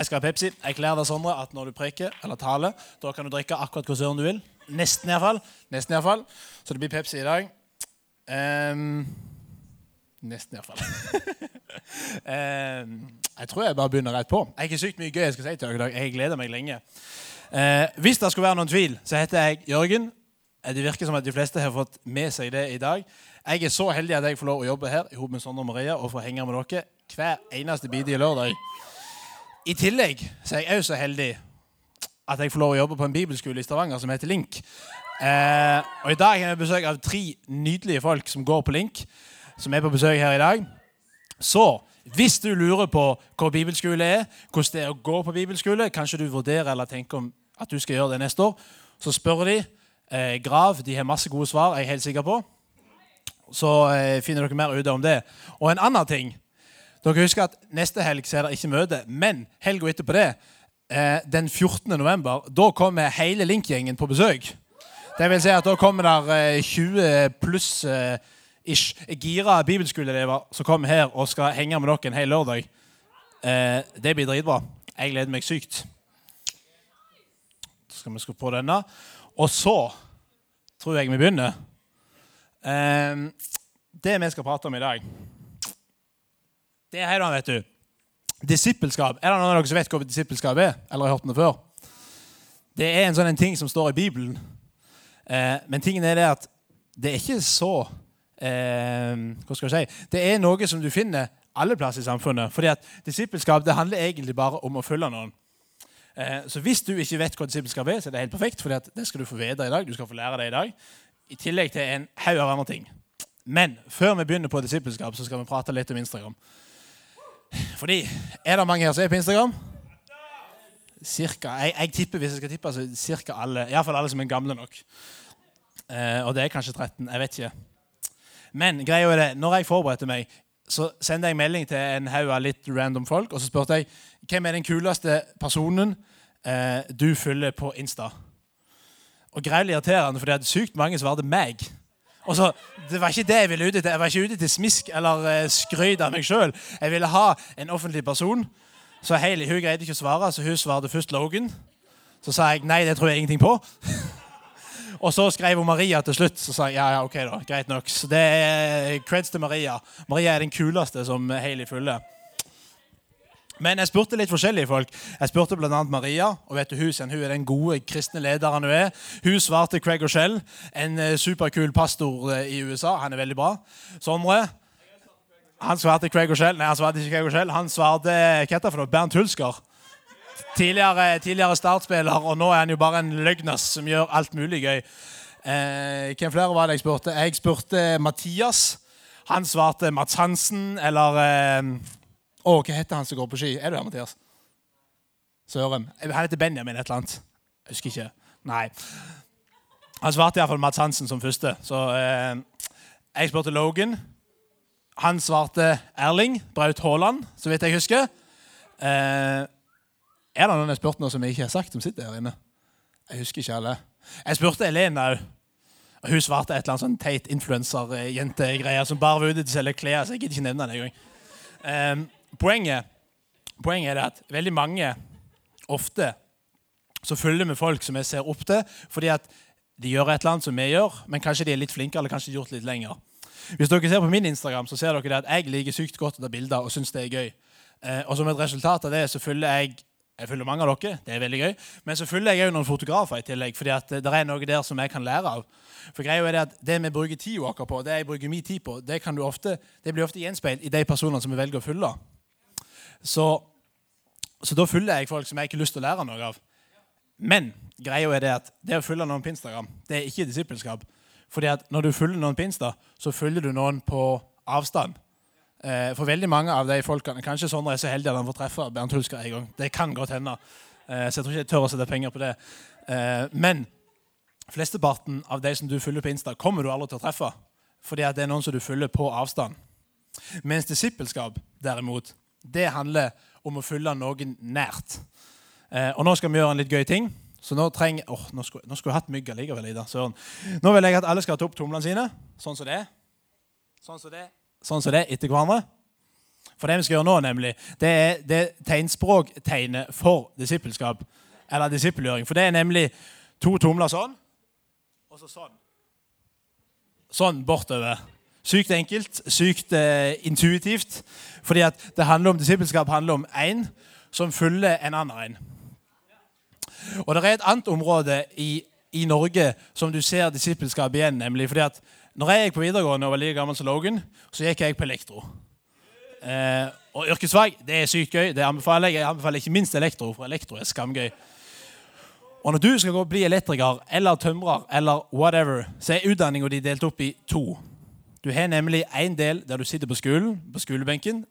Jeg skal ha Pepsi. Jeg kler deg, Sondre, at når du preker eller taler, da kan du drikke akkurat hvor søren du vil. Nesten iallfall. Nesten i hvert fall. Så det blir Pepsi i dag. Um, nesten iallfall. um, jeg tror jeg bare begynner rett på. Jeg har sykt mye gøy jeg skal si til dere i dag. Jeg gleder meg lenge. Uh, hvis det skulle være noen tvil, så heter jeg Jørgen. Eh, det virker som at de fleste har fått med seg det i dag. Jeg er så heldig at jeg får lov å jobbe her i med Sondre og Maria og få henge med dere hver eneste bidige lørdag. I tillegg så er jeg òg så heldig at jeg får lov å jobbe på en bibelskole i Stavanger som heter Link. Eh, og I dag har vi besøk av tre nydelige folk som går på Link, som er på besøk her i dag. Så hvis du lurer på hva bibelskole er, hvordan det er å gå på bibelskole, kanskje du vurderer eller tenker om at du skal gjøre det neste år, så spør de. Eh, Grav de har masse gode svar, jeg er helt sikker på. Så eh, finner dere mer ut om det. Og en annen ting Dere husker at neste helg så er det ikke møte, men helga etterpå det, eh, den 14. november, da kommer hele Link-gjengen på besøk. Det vil si at da kommer der 20 eh, pluss eh, ish, gira bibelskoleelever som kommer her og skal henge med dere en hel lørdag. Det blir dritbra. Jeg gleder meg sykt. Så skal vi skru på denne. Og så tror jeg vi begynner. Det vi skal prate om i dag, det er her, vet du. Disippelskap. Er det noen av dere som vet hva disippelskap er? Eller har hørt det før? Det er en sånn en ting som står i Bibelen. Eh, men tingen er det at det er ikke så eh, Hva skal jeg si? Det er noe som du finner alle plasser i samfunnet. Fordi at Disippelskap det handler egentlig bare om å følge noen. Eh, så hvis du ikke vet hva disippelskap er, så er det helt perfekt. fordi det skal du få vite i dag. Du skal få lære det i dag. I tillegg til en haug av andre ting. Men før vi begynner på disippelskap, så skal vi prate litt om Instagram. Fordi Er det mange her som er på Instagram? Cirka. Jeg, jeg tipper hvis jeg skal tippe, så cirka alle. Iallfall alle som er gamle nok. Eh, og det er kanskje 13. Jeg vet ikke. Men greia er det, når jeg forberedte meg, så sendte jeg melding til en haug av litt random folk. Og så spurte jeg hvem er den kuleste personen eh, du følger på Insta. Og Greit irriterende, for det hadde sykt mange svarte meg. Og så, Det var ikke det jeg ville ut til. Jeg var ikke ute til smisk eller uh, skryt av meg sjøl. Jeg ville ha en offentlig person. Så Hailey hun greide ikke å svare, så hun svarte først Logan. Så sa jeg nei, det tror jeg ingenting på. og så skrev hun Maria til slutt. Så sa jeg ja, ja, ok da, greit nok. Så det er creds til Maria. Maria er den kuleste som Hailey følger. Men jeg spurte litt forskjellige folk. Jeg spurte bl.a. Maria. og vet du, Hun, hun er den gode kristne lederen hun er. Hun svarte Craig O'Shell, en eh, superkul pastor eh, i USA. Han er veldig bra. Sondre han svarte Craig O'Shell. Nei, han svarte ikke Craig O'Shell. Han svarte hva heter for noe? Bernt Hulsker. Tidligere, tidligere startspiller, og nå er han jo bare en løgnas som gjør alt mulig gøy. Eh, hvem flere var det jeg spurte? Jeg spurte Mathias. Han svarte Mats Hansen eller eh, å, hva heter han som går på ski? Er du her, Mathias? Søren. Han heter Benjamin et eller annet. Jeg husker ikke. Nei. Han svarte iallfall Mats Hansen som første. Så eh, jeg spurte Logan. Han svarte Erling Braut Haaland, så vidt jeg husker. Eh, er det noen jeg spurte noe som jeg ikke har sagt, som sitter her inne? Jeg husker ikke alle. Jeg spurte Elena òg. Hun svarte et eller annet sånn teit influenserjentegreier som bare var ute til å selge klær. så jeg gidder ikke nevne det engang. Um, poenget, poenget er at veldig mange ofte så følger vi folk som vi ser opp til, fordi at de gjør et eller annet som vi gjør, men kanskje de er litt flinkere eller kanskje de har gjort litt lenger. Hvis dere ser på min Instagram, så ser dere at jeg liker sykt godt å ta bilder og syns det er gøy. Eh, og som et resultat av det så følger jeg jeg følger mange av dere, det er veldig gøy. Men så følger jeg òg noen fotografer i tillegg, fordi at det er noe der som jeg kan lære av. For greia er Det at det vi bruker tid vår på, det jeg bruker min tid på, det, ofte, det blir ofte gjenspeilt i de personene som vi velger å følge. Så, så, da følger jeg folk som jeg ikke har lyst til å lære noe av. Men greia er det at det å følge noen på Instagram det er ikke disippelskap. Fordi at når du følger noen på Insta, så følger du noen på avstand. Eh, for veldig mange av de folkene Kanskje Sondre er så heldig at han får treffe Bernt Hulsker en gang. Det kan godt hende. Eh, så jeg tror ikke jeg tør å sette penger på det. Eh, men flesteparten av de som du følger på Insta, kommer du aldri til å treffe. Fordi at det er noen som du følger på avstand. Mens disippelskap, derimot, det handler om å følge noen nært. Eh, og nå skal vi gjøre en litt gøy ting. Så nå trenger oh, Nå skulle, nå skulle jeg hatt mygg allikevel. Ida, søren. Nå vil jeg at alle skal ta opp tomlene sine, sånn som det. Sånn som det, sånn som det, etter hverandre. For det vi skal gjøre nå, nemlig, det er det tegnspråktegnet for disippelskap. Eller disippelgjøring. For det er nemlig to tomler sånn, og så sånn. Sånn bortover. Sykt enkelt, sykt eh, intuitivt. Fordi at det handler om disippelskap handler om én som følger en annen en. Og det er et annet område i, i Norge som du ser disippelskap igjen. nemlig fordi at når jeg gikk på videregående og var like gammel som Logan, så gikk jeg på elektro. Eh, og yrkesfag det er sykt gøy. det anbefaler Jeg Jeg anbefaler ikke minst elektro, for elektro er skamgøy. Og når du skal gå og bli elektriker eller tømrer eller whatever, så er utdanninga di delt opp i to. Du har nemlig én del der du sitter på skolen, på skolebenken.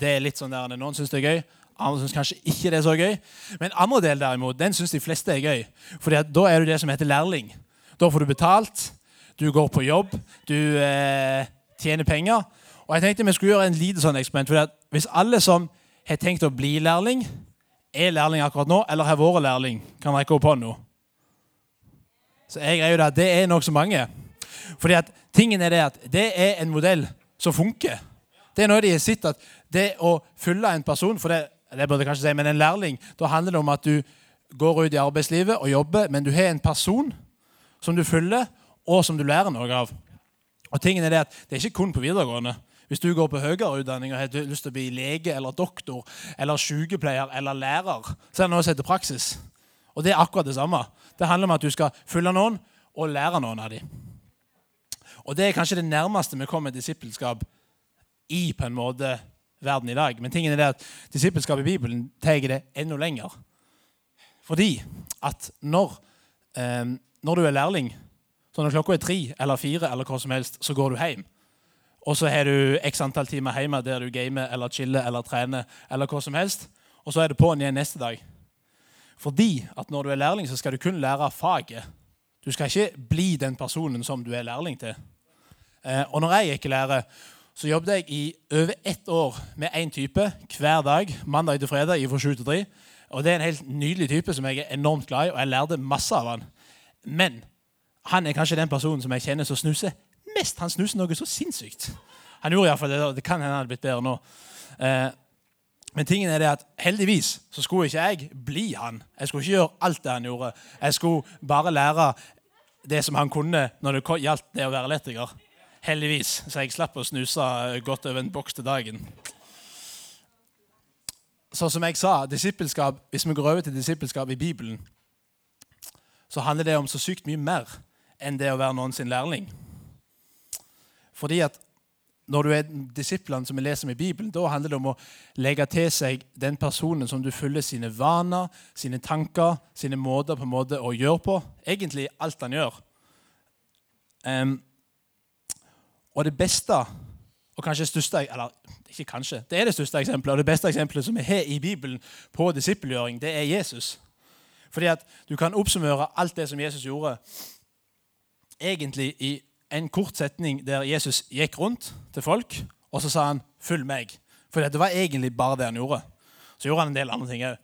Det er litt sånn der Noen syns det er gøy, andre syns kanskje ikke det er så gøy. Men andre del derimot, den syns de fleste er gøy. Fordi da er du det som heter lærling. Da får du betalt, du går på jobb, du eh, tjener penger. Og jeg tenkte vi skulle gjøre en lite sånn eksperiment. For hvis alle som har tenkt å bli lærling, er lærling akkurat nå, eller har vært lærling, kan rekke opp hånda. Så jeg greier jo det at det er nokså mange. Fordi at tingen er det at det er en modell som funker. Det er noe de har sett at det å følge en person for det, det burde jeg kanskje si, men en lærling, Da handler det om at du går ut i arbeidslivet og jobber, men du har en person som du følger, og som du lærer noe av. Og tingen er Det at det er ikke kun på videregående. Hvis du går på høyere utdanning og har lyst til å bli lege eller doktor eller sykepleier eller lærer, så er det noe som heter praksis. Og det er akkurat det samme. Det handler om at du skal følge noen og lære noen av dem. Og det er kanskje det nærmeste vi kommer disippelskap i på en måte verden i dag. Men tingen er det at disippelskap i Bibelen tar det enda lenger. Fordi at når, eh, når du er lærling, så når klokka er tre eller fire, eller hva som helst, så går du hjem. Og så har du x antall timer hjemme der du gamer eller chiller eller trener. eller hva som helst, Og så er det på'n igjen neste dag. Fordi at når du er lærling, så skal du kun lære faget. Du skal ikke bli den personen som du er lærling til. Eh, og når jeg gikk i lære, så jobbet jeg i over ett år med én type hver dag. Mandag til fredag fra 7 til 3. Og det er en helt nydelig type som jeg er enormt glad i, og jeg lærte masse av han. Men han er kanskje den personen som jeg kjenner som snuser mest. Han snuser noe så sinnssykt. Han gjorde iallfall det. Det kan hende han hadde blitt bedre nå. Eh, men tingen er det at heldigvis så skulle ikke jeg bli han. Jeg skulle ikke gjøre alt det han gjorde. Jeg skulle bare lære det som han kunne når det gjaldt det å være elektriker. Heldigvis. Så jeg slapp å snuse godt over en boks til dagen. Så som jeg sa, Hvis vi går over til disippelskap i Bibelen, så handler det om så sykt mye mer enn det å være noen sin lærling. Fordi at når du er disiplene som vi leser om i Bibelen, da handler det om å legge til seg den personen som du følger sine vaner, sine tanker, sine måter på en måte å gjøre på. Egentlig alt han gjør. Um, og det beste, og kanskje største Eller ikke kanskje, det er det største eksempelet, og det beste eksempelet som vi har i Bibelen på disippelgjøring, det er Jesus. Fordi at du kan oppsummere alt det som Jesus gjorde, egentlig i en kort setning der Jesus gikk rundt til folk, og så sa han 'følg meg'. For det var egentlig bare det han gjorde. Så gjorde han en del andre ting òg.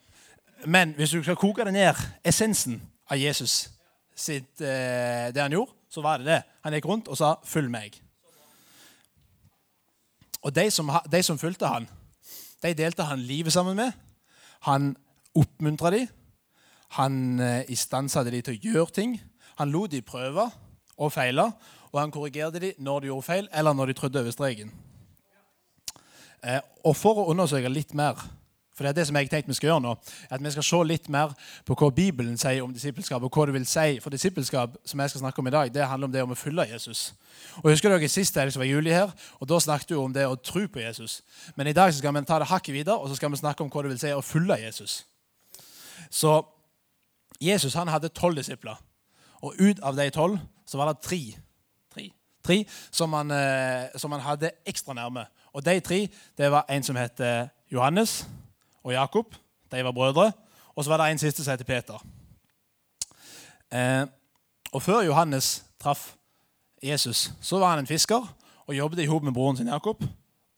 Men hvis du skal koke det ned, essensen av Jesus sitt, eh, det han gjorde, så var det det. Han gikk rundt og sa 'følg meg'. Og de som, de som fulgte han, de delte han livet sammen med. Han oppmuntra dem. Han eh, istandsatte dem til å gjøre ting. Han lot dem prøve og feile, og han korrigerte dem når de gjorde feil, eller når de trødde over streken. Eh, og for å undersøke litt mer for det er det som jeg tenkte vi skal gjøre nå, at vi skal se litt mer på hva Bibelen sier om disippelskap. og hva det vil si. For disippelskap som jeg skal snakke om i dag, det handler om det om å følge Jesus. Og Husker dere Sist helg var juli her, og da snakket vi om det å tro på Jesus. Men i dag skal vi ta det hakket videre, og så skal vi snakke om hva det vil si å følge Jesus. Så Jesus han hadde tolv disipler. Og ut av de tolv så var det tre, tre, tre som, han, eh, som, han, hadde ekstra nærme. Og de tre det var en som het Johannes og Jakob. De var brødre. Og så var det en siste som heter Peter. Eh, og før Johannes traff Jesus, så var han en fisker og jobbet i hop med broren sin Jakob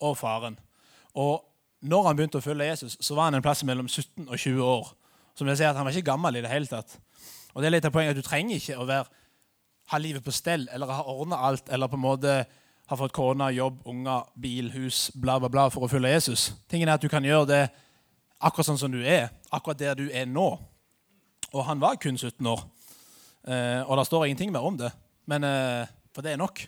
og faren. Og når han begynte å følge Jesus, så var han en plass mellom 17 og 20 år. Som vil si at Han var ikke gammel i det hele tatt. Og det er litt av poenget at Du trenger ikke å være, ha livet på stell eller ha ordna alt eller på en måte har fått kone, jobb, unger, bil, hus, bla, bla, bla for å følge Jesus. Tingen er at du kan gjøre det akkurat sånn som du er, akkurat der du er nå. Og han var kun 17 år. Eh, og det står ingenting mer om det, men, eh, for det er nok.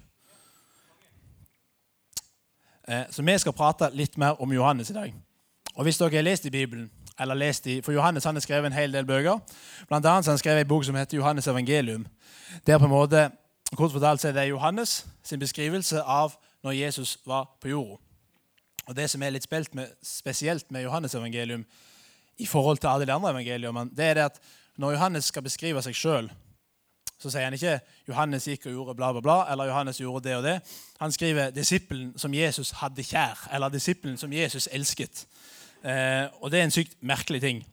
Eh, så vi skal prate litt mer om Johannes i dag. Og hvis dere har lest i Bibelen, eller lest i, For Johannes han har skrevet en hel del bøker. Blant annet han skrev en bok som heter Johannes evangelium. Der på en måte, kort fortalt er det Johannes sin beskrivelse av når Jesus var på jorda. Og Det som er litt med, spesielt med Johannes evangelium i forhold til alle de andre evangeliene, det er det at når Johannes skal beskrive seg sjøl, så sier han ikke 'Johannes gikk og gjorde bla, bla, bla', eller 'Johannes gjorde det og det'. Han skriver 'disippelen som Jesus hadde kjær', eller 'disippelen som Jesus elsket'. Eh, og det er en sykt merkelig ting.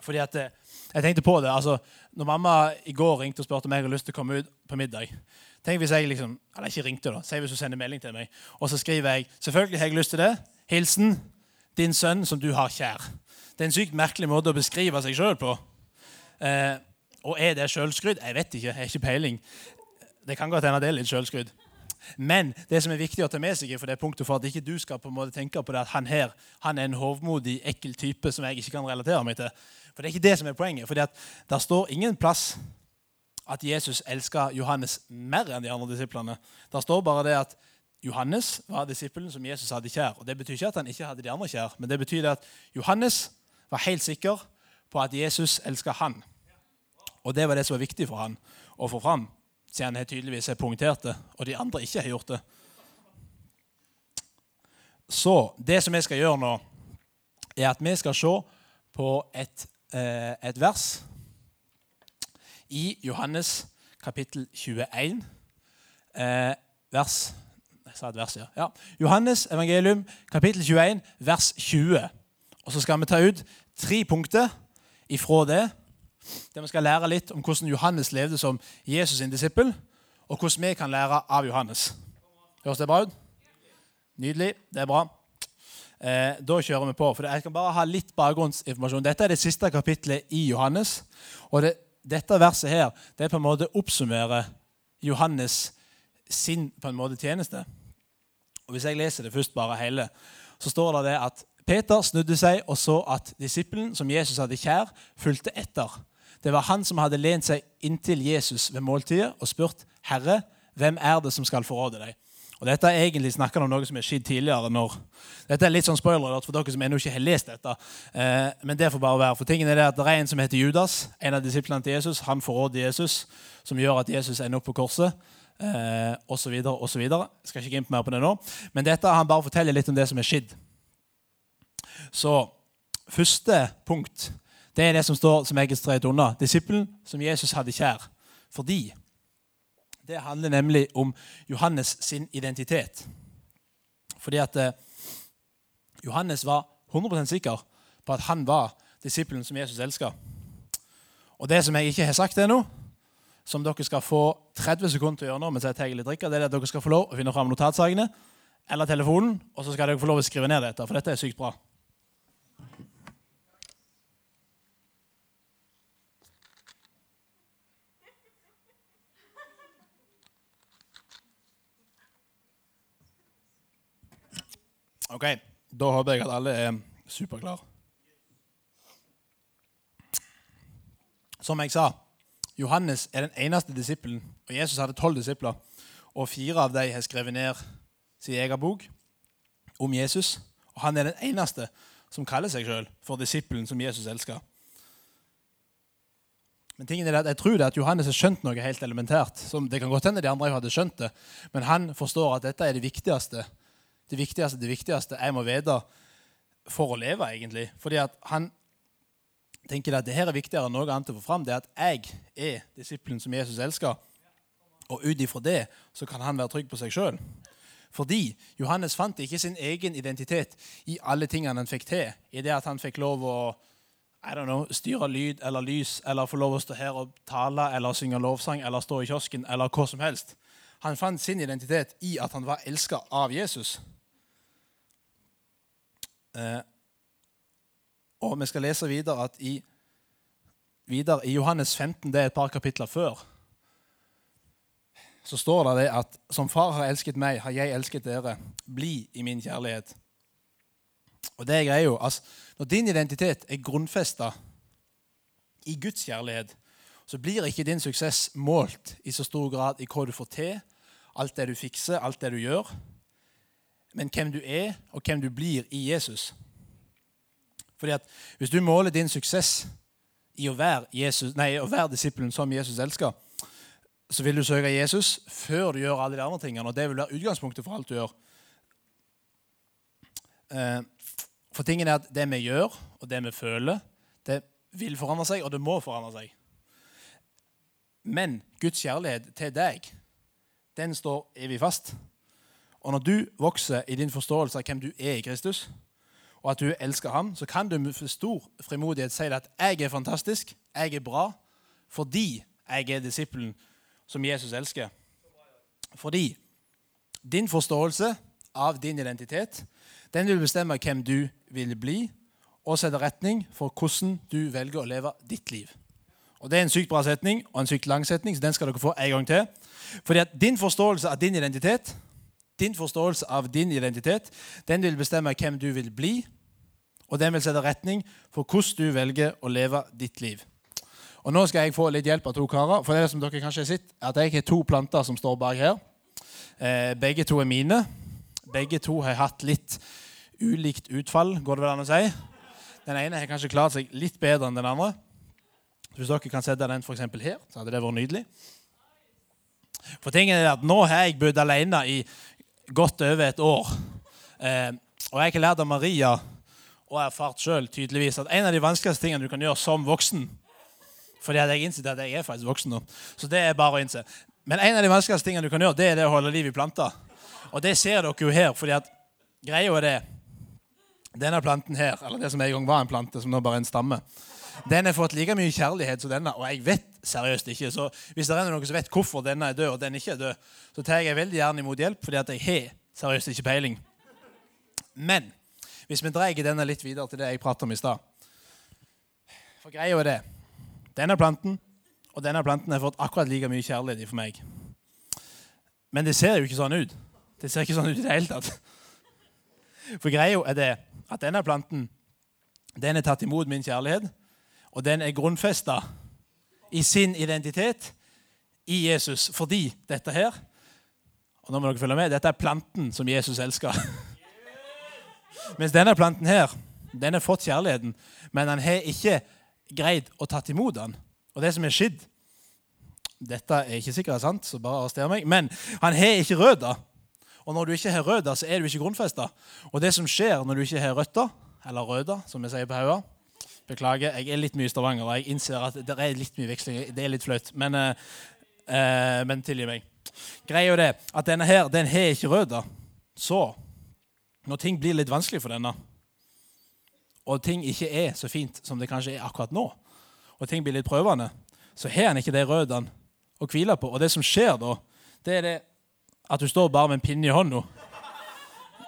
Fordi at eh, Jeg tenkte på det. altså, når mamma i går ringte og spurte om jeg hadde lyst til å komme ut på middag Tenk hvis jeg liksom, eller ikke ringte da, Si hvis hun sender melding til meg, og så skriver jeg 'Selvfølgelig har jeg lyst til det. Hilsen din sønn som du har kjær'. Det er en sykt merkelig måte å beskrive seg sjøl på. Eh, og er det sjølskryt? Jeg vet ikke. Jeg har ikke peiling. Det kan godt hende det er litt sjølskryt. Men det som er viktig å ta med seg for det punktet for at ikke du skal på en måte tenke på det at han her han er en hovmodig, ekkel type som jeg ikke kan relatere meg til. For det er ikke det som er poenget. For det står ingen plass at Jesus elska Johannes mer enn de andre disiplene. Der står bare det at Johannes var disippelen som Jesus hadde kjær. Og Det betyr ikke at han ikke hadde de andre kjær, men det betyr at Johannes var helt sikker på at Jesus elska han. Og det var det som var viktig for han å få fram siden han tydeligvis har punktert det, og de andre ikke har gjort det. Så det som vi skal gjøre nå, er at vi skal se på et, eh, et vers i Johannes kapittel 21. Eh, vers Jeg sa et vers, ja. ja. Johannes evangelium kapittel 21, vers 20. Og så skal vi ta ut tre punkter ifra det der vi skal lære litt om hvordan Johannes levde som Jesus' sin disippel, og hvordan vi kan lære av Johannes. Høres det bra ut? Nydelig. Det er bra. Eh, da kjører vi på. for Jeg skal bare ha litt bakgrunnsinformasjon. Dette er det siste kapitlet i Johannes. og det, Dette verset her, det på en måte oppsummerer Johannes sin på en måte tjeneste. Og Hvis jeg leser det først bare hele, så står det det at Peter snudde seg og så at disippelen som Jesus hadde kjær, fulgte etter. Det var han som hadde lent seg inntil Jesus ved måltidet og spurt, 'Herre, hvem er det som skal forråde deg?' Og Dette er egentlig snakker om noe som er skjedd tidligere. når, Dette er litt sånn spoiler for dere som ennå ikke har lest dette. Eh, men det får bare være. For tingen er det at det er en som heter Judas, en av disiplene til Jesus. Han forråder Jesus, som gjør at Jesus ender opp på korset. Eh, og så videre, og så videre. Jeg skal ikke gå inn på mer på det nå. Men dette han bare forteller litt om det som er skjedd. Så første punkt det er det som står som jeg har streket unna. Disippelen som Jesus hadde kjær. Fordi det handler nemlig om Johannes sin identitet. Fordi at eh, Johannes var 100 sikker på at han var disippelen som Jesus elska. Og det som jeg ikke har sagt ennå, som dere skal få 30 sekunder til å gjøre nå, mens jeg tar litt drikke, det er at dere skal få lov å finne fram notatsakene eller telefonen, og så skal dere få lov å skrive ned dette, for dette er sykt bra. Ok, Da håper jeg at alle er superklare. Som jeg sa, Johannes er den eneste disippelen, og Jesus hadde tolv disipler. Og fire av dem har skrevet ned sin egen bok om Jesus. Og han er den eneste som kaller seg sjøl for disippelen som Jesus elsker. Men tingen er at jeg tror det at Johannes har skjønt noe helt elementært. som Det kan godt hende de andre hadde skjønt det, men han forstår at dette er det viktigste det viktigste, det viktigste jeg må vite for å leve, egentlig. Fordi at han tenker at det her er viktigere enn noe annet å få fram. Det er at jeg er disippelen som Jesus elsker. Og ut ifra det så kan han være trygg på seg sjøl. Fordi Johannes fant ikke sin egen identitet i alle tingene han fikk til. I det at han fikk lov å know, styre lyd eller lys eller få lov å stå her og tale eller synge lovsang eller stå i kiosken eller hva som helst. Han fant sin identitet i at han var elska av Jesus. Eh, og vi skal lese videre at i, videre i Johannes 15, det er et par kapitler før, så står det, at som far har elsket meg, har jeg elsket dere. Bli i min kjærlighet. Og det er jo, altså, Når din identitet er grunnfesta i Guds kjærlighet, så blir ikke din suksess målt i så stor grad i hva du får til, alt det du fikser, alt det du gjør, men hvem du er, og hvem du blir i Jesus. Fordi at Hvis du måler din suksess i å være, Jesus, nei, å være disippelen som Jesus elsker, så vil du søke Jesus før du gjør alle de andre tingene. og Det vil være utgangspunktet for alt du gjør. Eh, for tingen er at det vi gjør, og det vi føler, det vil forandre seg, og det må forandre seg. Men Guds kjærlighet til deg, den står evig fast. Og når du vokser i din forståelse av hvem du er i Kristus, og at du elsker ham, så kan du med stor frimodighet si at 'jeg er fantastisk, jeg er bra', fordi jeg er disippelen som Jesus elsker. Fordi din forståelse av din identitet den vil bestemme hvem du vil bli, og sette retning for hvordan du velger å leve ditt liv. Og Det er en sykt bra setning og en sykt lang setning, så den skal dere få en gang til. Fordi at din forståelse av din identitet din forståelse av din identitet den vil bestemme hvem du vil bli, og den vil sette retning for hvordan du velger å leve ditt liv. Og Nå skal jeg få litt hjelp av to karer. For det som dere kanskje har sett, at Jeg har to planter som står bak her. Eh, begge to er mine. Begge to har hatt litt ulikt utfall, går det vel an å si. Den ene har kanskje klart seg litt bedre enn den andre. Hvis dere kan sette den for her, så hadde det vært nydelig. For tingen er at Nå har jeg bodd alene i godt over et år. Eh, og jeg har lært av Maria og erfart sjøl tydeligvis at en av de vanskeligste tingene du kan gjøre som voksen fordi jeg innsett at jeg er faktisk voksen nå, så det er bare å innse. Men en av de vanskeligste tingene du kan gjøre, det er det å holde liv i planter. Og det ser dere jo her, fordi at greia er det Denne planten her, eller det som en gang var en plante, som nå bare er en stamme, den har fått like mye kjærlighet som denne, og jeg vet seriøst ikke. Så hvis det er noen som vet hvorfor denne er død, og den ikke er død, så tar jeg veldig gjerne imot hjelp, fordi at jeg har seriøst ikke peiling. Men hvis vi dreier denne litt videre til det jeg pratet om i stad For greia er det Denne planten og denne planten har fått akkurat like mye kjærlighet for meg. Men det ser jo ikke sånn ut. Det ser ikke sånn ut i det hele tatt. For greia er det at denne planten den er tatt imot min kjærlighet, og den er grunnfesta i sin identitet i Jesus fordi dette her og nå må dere følge med, Dette er planten som Jesus elsker. Mens denne planten her, den har fått kjærligheten, men han har ikke greid å tatt imot den. Og det som er skjedd Dette er ikke sikkert sant, så bare arrester meg. Men han har ikke røtter. Og når du ikke har røtter, så er du ikke grunnfesta. Og det som skjer når du ikke har røtter, eller røtter, som vi sier på Hauga Beklager, jeg er litt mye i Stavanger, og jeg innser at det er litt mye veksling. Det er litt flaut, men, uh, men tilgi meg. Greia er det at denne her, den har ikke røtter. Så når ting blir litt vanskelig for denne, og ting ikke er så fint som det kanskje er akkurat nå, og ting blir litt prøvende, så har en ikke de røttene å hvile på. Og det som skjer da, det er det at du står bare med en pinne i hånda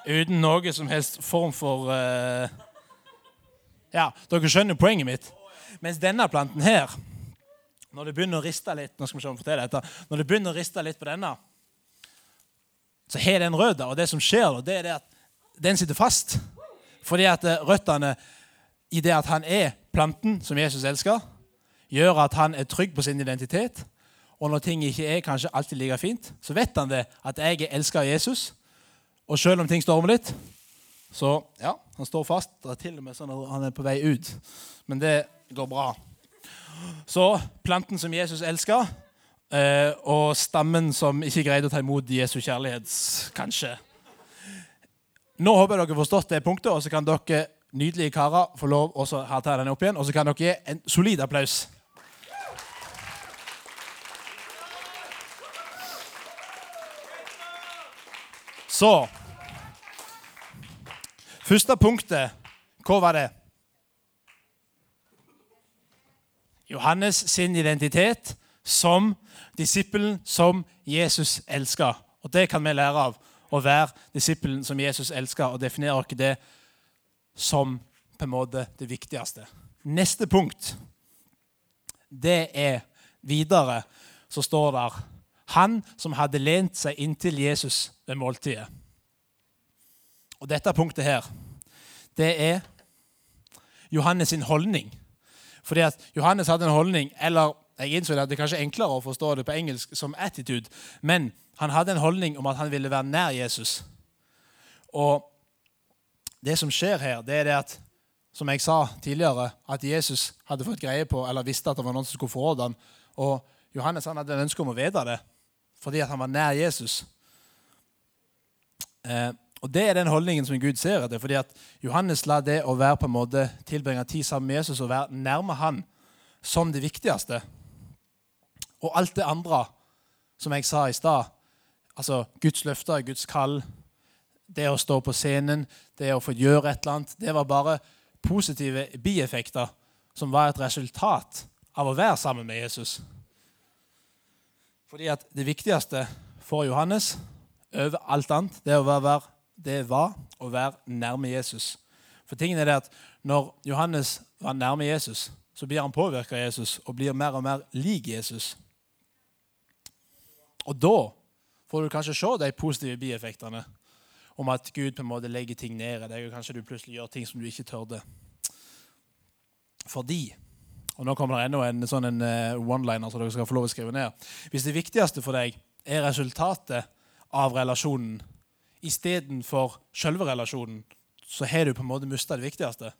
uten noe som helst form for uh, Ja, dere skjønner poenget mitt. Mens denne planten her, når det begynner å riste litt nå skal vi se om jeg forteller dette, når det begynner å riste litt på denne, så har den røtter. Og det som skjer, det er at den sitter fast. Fordi at eh, røttene, i det at han er planten som Jesus elsker, gjør at han er trygg på sin identitet. Og når ting ikke er kanskje alltid like fint, så vet han det at jeg er elska av Jesus. Og selv om ting stormer litt, så ja, han står fast. Det er til og med sånn at han er på vei ut. Men det går bra. Så planten som Jesus elsker, eh, og stammen som ikke greide å ta imot Jesu kjærlighet, kanskje. Nå håper jeg dere har forstått det punktet, og så kan dere nydelige karer få lov å ta den opp igjen. Og så kan dere gi en solid applaus. Så Første punktet, hva var det? Johannes sin identitet som disippelen som Jesus elsker. Og Det kan vi lære av. Å være disippelen som Jesus elsker, og definere oss det som på en måte det viktigste. Neste punkt, det er videre så står der Han som hadde lent seg inntil Jesus ved måltidet. Og dette punktet her, det er Johannes sin holdning. Fordi at Johannes hadde en holdning, eller jeg innså at det er kanskje enklere å forstå det på engelsk som attitude, men han hadde en holdning om at han ville være nær Jesus. Og det som skjer her, det er det at som jeg sa tidligere, at Jesus hadde fått greie på, eller visste at det var noen som skulle forråde ham. Og Johannes han hadde en ønske om å vite det, fordi at han var nær Jesus. Eh, og Det er den holdningen som Gud ser etter. fordi at Johannes la det å være på en måte tilbringe tid sammen med Jesus og være nærme han som det viktigste. Og alt det andre, som jeg sa i stad, altså Guds løfter, Guds kall, det å stå på scenen, det å få gjøre et eller annet, det var bare positive bieffekter som var et resultat av å være sammen med Jesus. Fordi at det viktigste for Johannes over alt annet, det, å være, det var å være nærme Jesus. For tingen er det at Når Johannes var nærme Jesus, så blir han påvirka av Jesus og blir mer og mer lik Jesus. Og da får du kanskje se de positive bieffektene om at Gud på en måte legger ting ned i deg, og kanskje du plutselig gjør ting som du ikke tørde. Fordi og Nå kommer det enda en sånn en eh, one-liner som dere skal få lov å skrive ned. Hvis det viktigste for deg er resultatet av relasjonen istedenfor selve relasjonen, så har du på en måte mista det viktigste.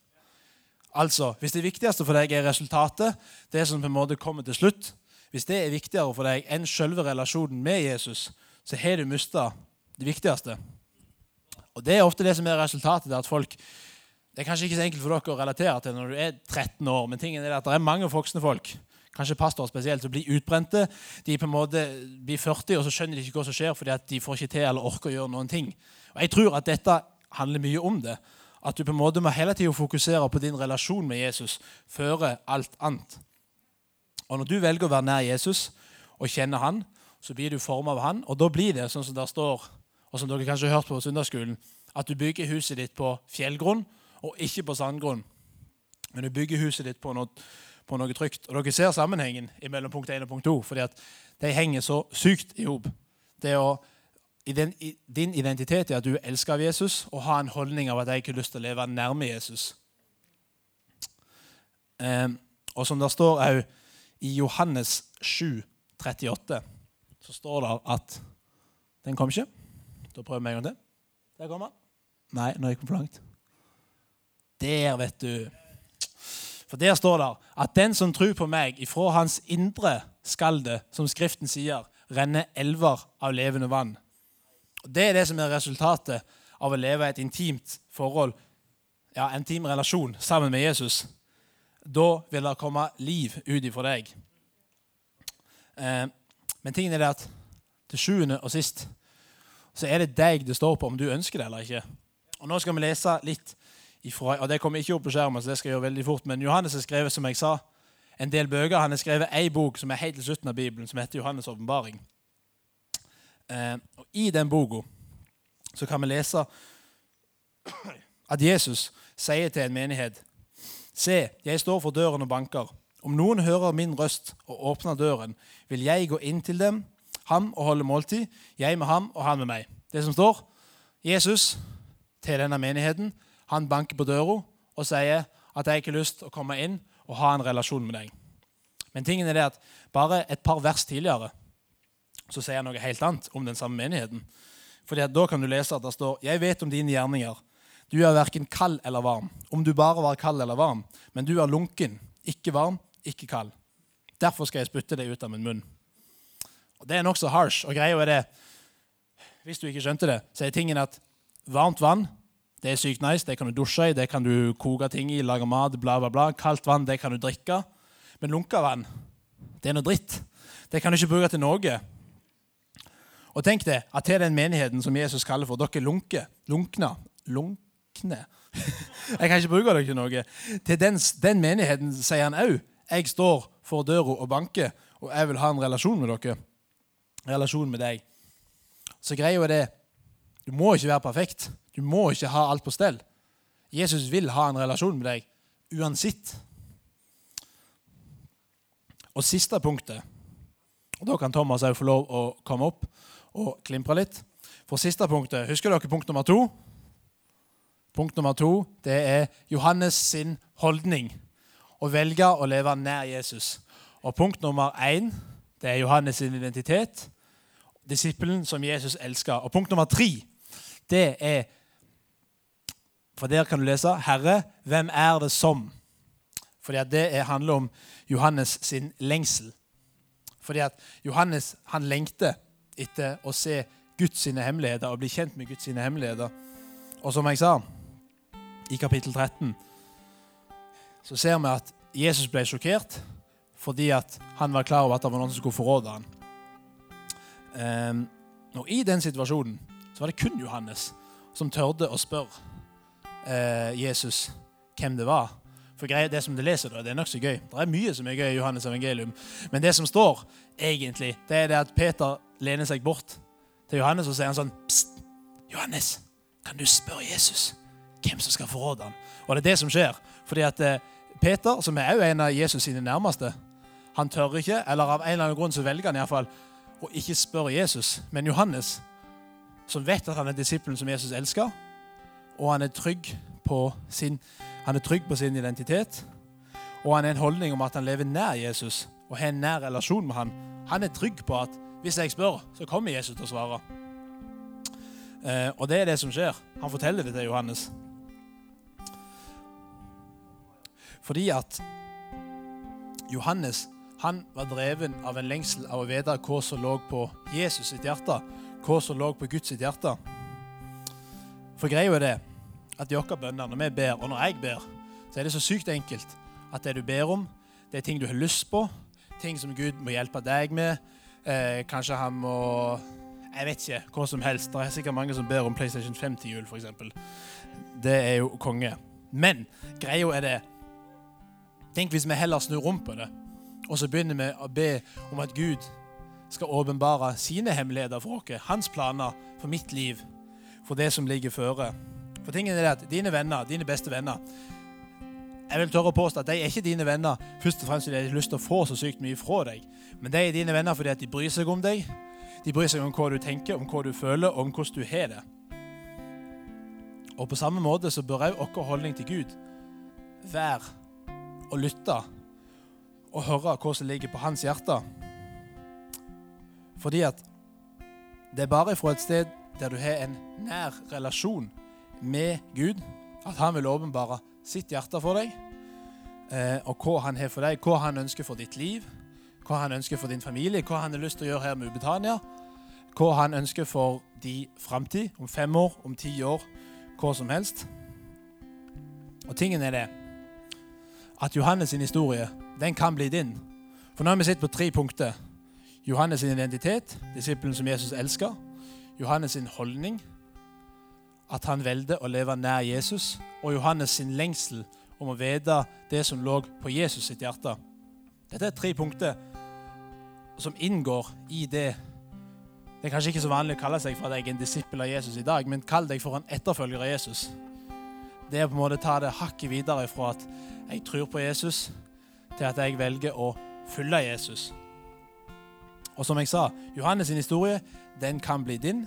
Altså, Hvis det viktigste for deg er resultatet, det som på en måte kommer til slutt, hvis det er viktigere for deg enn selve relasjonen med Jesus, så har du mista det viktigste. Og Det er ofte det som er resultatet. at folk det er kanskje ikke så enkelt for dere å relatere til når du er 13 år, men tingen er at det er mange voksne folk kanskje pastorer spesielt, som blir utbrente. De på en måte blir 40, og så skjønner de ikke hva som skjer, fordi at de får ikke til eller orker å gjøre noen ting. Og Jeg tror at dette handler mye om det. At du på en måte må hele tida fokusere på din relasjon med Jesus før alt annet. Og Når du velger å være nær Jesus og kjenne han, så blir du formet av han. Og da blir det sånn som det står, og som dere kanskje har hørt på søndagsskolen, at du bygger huset ditt på fjellgrunn og ikke på sandgrunn. Men du bygger huset ditt på noe, på noe trygt. Og dere ser sammenhengen mellom punkt 1 og punkt 2, fordi at de henger så sykt i hop. Din identitet er at du er elsket av Jesus og har en holdning av at jeg ikke har lyst til å leve nærme Jesus. Um, og som det står òg i Johannes 7, 38, så står det at Den kom ikke. Da prøver vi en gang til. Der kom han. Nei, nå gikk den for langt. Der, vet du. For der står det at den som tror på meg, ifra hans indre skal det, som Skriften sier, renne elver av levende vann. Og Det er det som er resultatet av å leve et intimt forhold, ja, en intim relasjon sammen med Jesus. Da vil det komme liv ut ifra deg. Eh, men tingen er det at til sjuende og sist så er det deg det står på om du ønsker det eller ikke. Og Nå skal vi lese litt ifra, og Det kommer ikke opp på skjermen, så det skal jeg gjøre veldig fort. Men Johannes har skrevet som jeg sa, en del bøker. Han har skrevet ei bok som er helt til slutten av Bibelen, som heter Johannes' åpenbaring. Eh, I den boka så kan vi lese at Jesus sier til en menighet Se, jeg står for døren og banker. Om noen hører min røst og åpner døren, vil jeg gå inn til dem, ham og holde måltid, jeg med ham og han med meg. Det som står Jesus til denne menigheten han banker på døra og sier at jeg ikke har lyst til å komme inn og ha en relasjon med deg. Men tingen er det at bare et par vers tidligere så sier han noe helt annet om den samme menigheten. Fordi at Da kan du lese at det står Jeg vet om dine gjerninger. Du er verken kald eller varm. Om du bare var kald eller varm. Men du er lunken, ikke varm, ikke kald. Derfor skal jeg spytte deg ut av min munn. Og Det er nokså harsh. Og greia er det, hvis du ikke skjønte det, så er tingen at varmt vann det er sykt nice. Det kan du dusje i, det kan du koke ting i, lage mat, bla, bla, bla. Kaldt vann det kan du drikke. Men lunka vann, det er noe dritt. Det kan du ikke bruke til noe. Og tenk deg at til den menigheten som Jesus kaller for dere lunke, lunkne, Lunkne Jeg kan ikke bruke dere til noe. Til den, den menigheten sier han òg jeg står for døra og banker, og jeg vil ha en relasjon med dere. Relasjon med deg. Så greia er det du må ikke være perfekt. Du må ikke ha alt på stell. Jesus vil ha en relasjon med deg uansett. Og siste punktet, Og Da kan Thomas òg få lov å komme opp og klimpre litt. For siste punktet, Husker dere punkt nummer to? Punkt nummer to det er Johannes sin holdning. Å velge å leve nær Jesus. Og punkt nummer én det er Johannes sin identitet. Disippelen som Jesus elsker. Og punkt nummer tre det er For der kan du lese 'Herre, hvem er det som?' Fordi at Det handler om Johannes sin lengsel. Fordi at Johannes han lengter etter å se Guds sine hemmeligheter og bli kjent med Guds sine hemmeligheter. Og som jeg sa i kapittel 13, så ser vi at Jesus ble sjokkert fordi at han var klar over at det var noen som skulle forråde ham. Um, og I den situasjonen så var det kun Johannes som tørde å spørre eh, Jesus hvem det var. For greia, Det som du leser, da, det er nokså gøy. Det er mye som er gøy i Johannes evangelium. Men det som står, egentlig, det er det at Peter lener seg bort til Johannes og sier han sånn Pst, Johannes, kan du spørre Jesus hvem som skal forråde ham? Og det er det som skjer. Fordi at eh, Peter, som er jo en av Jesus sine nærmeste, han tør ikke, eller av en eller annen grunn så velger han iallfall å ikke spørre Jesus. Men Johannes, som vet at han er disippelen som Jesus elsker, og han er trygg på sin, trygg på sin identitet, og han har en holdning om at han lever nær Jesus og har en nær relasjon med han. Han er trygg på at hvis jeg spør, så kommer Jesus til å svare. Eh, og det er det som skjer. Han forteller det til Johannes. Fordi at Johannes han var dreven av en lengsel av å vite hva som lå på Jesus sitt hjerte, hva som lå på Guds hjerte. For greia er det at dere våre bønner, når vi ber, og når jeg ber, så er det så sykt enkelt at det du ber om, det er ting du har lyst på, ting som Gud må hjelpe deg med. Eh, kanskje han må Jeg vet ikke. Hva som helst. Det er sikkert mange som ber om PlayStation 5 til jul, f.eks. Det er jo konge. Men greia er det Tenk hvis vi heller snur rundt på det, og så begynner vi å be om at Gud skal åpenbare sine hemmeligheter for oss, hans planer for mitt liv, for det som ligger føre. For tingen er at Dine venner, dine beste venner Jeg vil tørre å påstå at de er ikke dine venner først og fremst fordi de har lyst til å få så sykt mye fra deg, men de er dine venner fordi at de bryr seg om deg. De bryr seg om hva du tenker, om hva du føler, om hvordan du har det. Og på samme måte så bør òg vår holdning til Gud være å lytte og høre hva som ligger på hans hjerte. Fordi at det er bare fra et sted der du har en nær relasjon med Gud, at han vil åpenbare sitt hjerte for deg, eh, og hva han har for deg, hva han ønsker for ditt liv, hva han ønsker for din familie, hva han har lyst til å gjøre her med Ubetania, hva han ønsker for din framtid, om fem år, om ti år, hva som helst. Og tingen er det at Johannes' sin historie den kan bli din. For nå har vi sett på tre punkter. Johannes' sin identitet, disippelen som Jesus elsker. Johannes' sin holdning, at han velger å leve nær Jesus. Og Johannes' sin lengsel om å vite det som lå på Jesus sitt hjerte. Dette er tre punkter som inngår i det Det er kanskje ikke så vanlig å kalle seg for at jeg er en disippel av Jesus i dag, men kall deg for en etterfølger av Jesus. Det er på en måte ta det hakket videre fra at jeg tror på Jesus, til at jeg velger å følge Jesus. Og som jeg sa, Johannes' sin historie den kan bli din.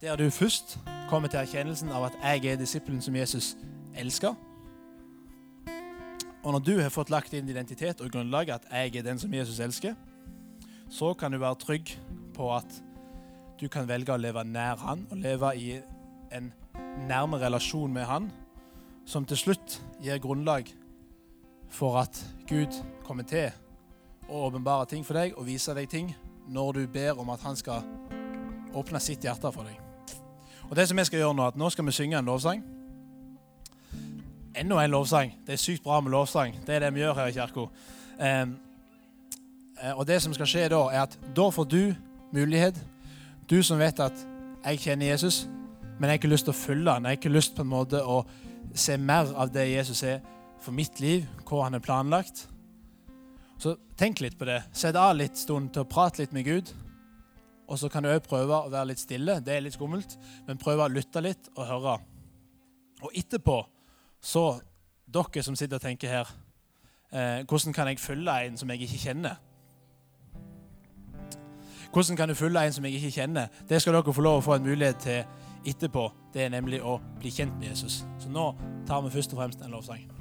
Der du først kommer til erkjennelsen av at jeg er disippelen som Jesus elsker. Og når du har fått lagt inn identitet og grunnlag at jeg er den som Jesus elsker, så kan du være trygg på at du kan velge å leve nær han og leve i en nærme relasjon med han, som til slutt gir grunnlag for at Gud kommer til å åpenbare ting for deg og vise deg ting når du ber om at han skal åpne sitt hjerte for deg. Og det som jeg skal gjøre Nå at nå skal vi synge en lovsang. Enda en lovsang. Det er sykt bra med lovsang. Det er det vi gjør her i kirka. Um, og det som skal skje da, er at da får du mulighet, du som vet at jeg kjenner Jesus, men jeg har ikke lyst til å følge han. Jeg har ikke lyst på en måte å se mer av det Jesus er for mitt liv, hva han har planlagt. Så tenk litt på det. Sett av litt stund til å prate litt med Gud. Og så kan du òg prøve å være litt stille. Det er litt skummelt, men prøve å lytte litt og høre. Og etterpå, så dere som sitter og tenker her eh, Hvordan kan jeg følge en som jeg ikke kjenner? Hvordan kan du følge en som jeg ikke kjenner? Det skal dere få lov å få en mulighet til etterpå. Det er nemlig å bli kjent med Jesus. Så nå tar vi først og fremst en lovsang.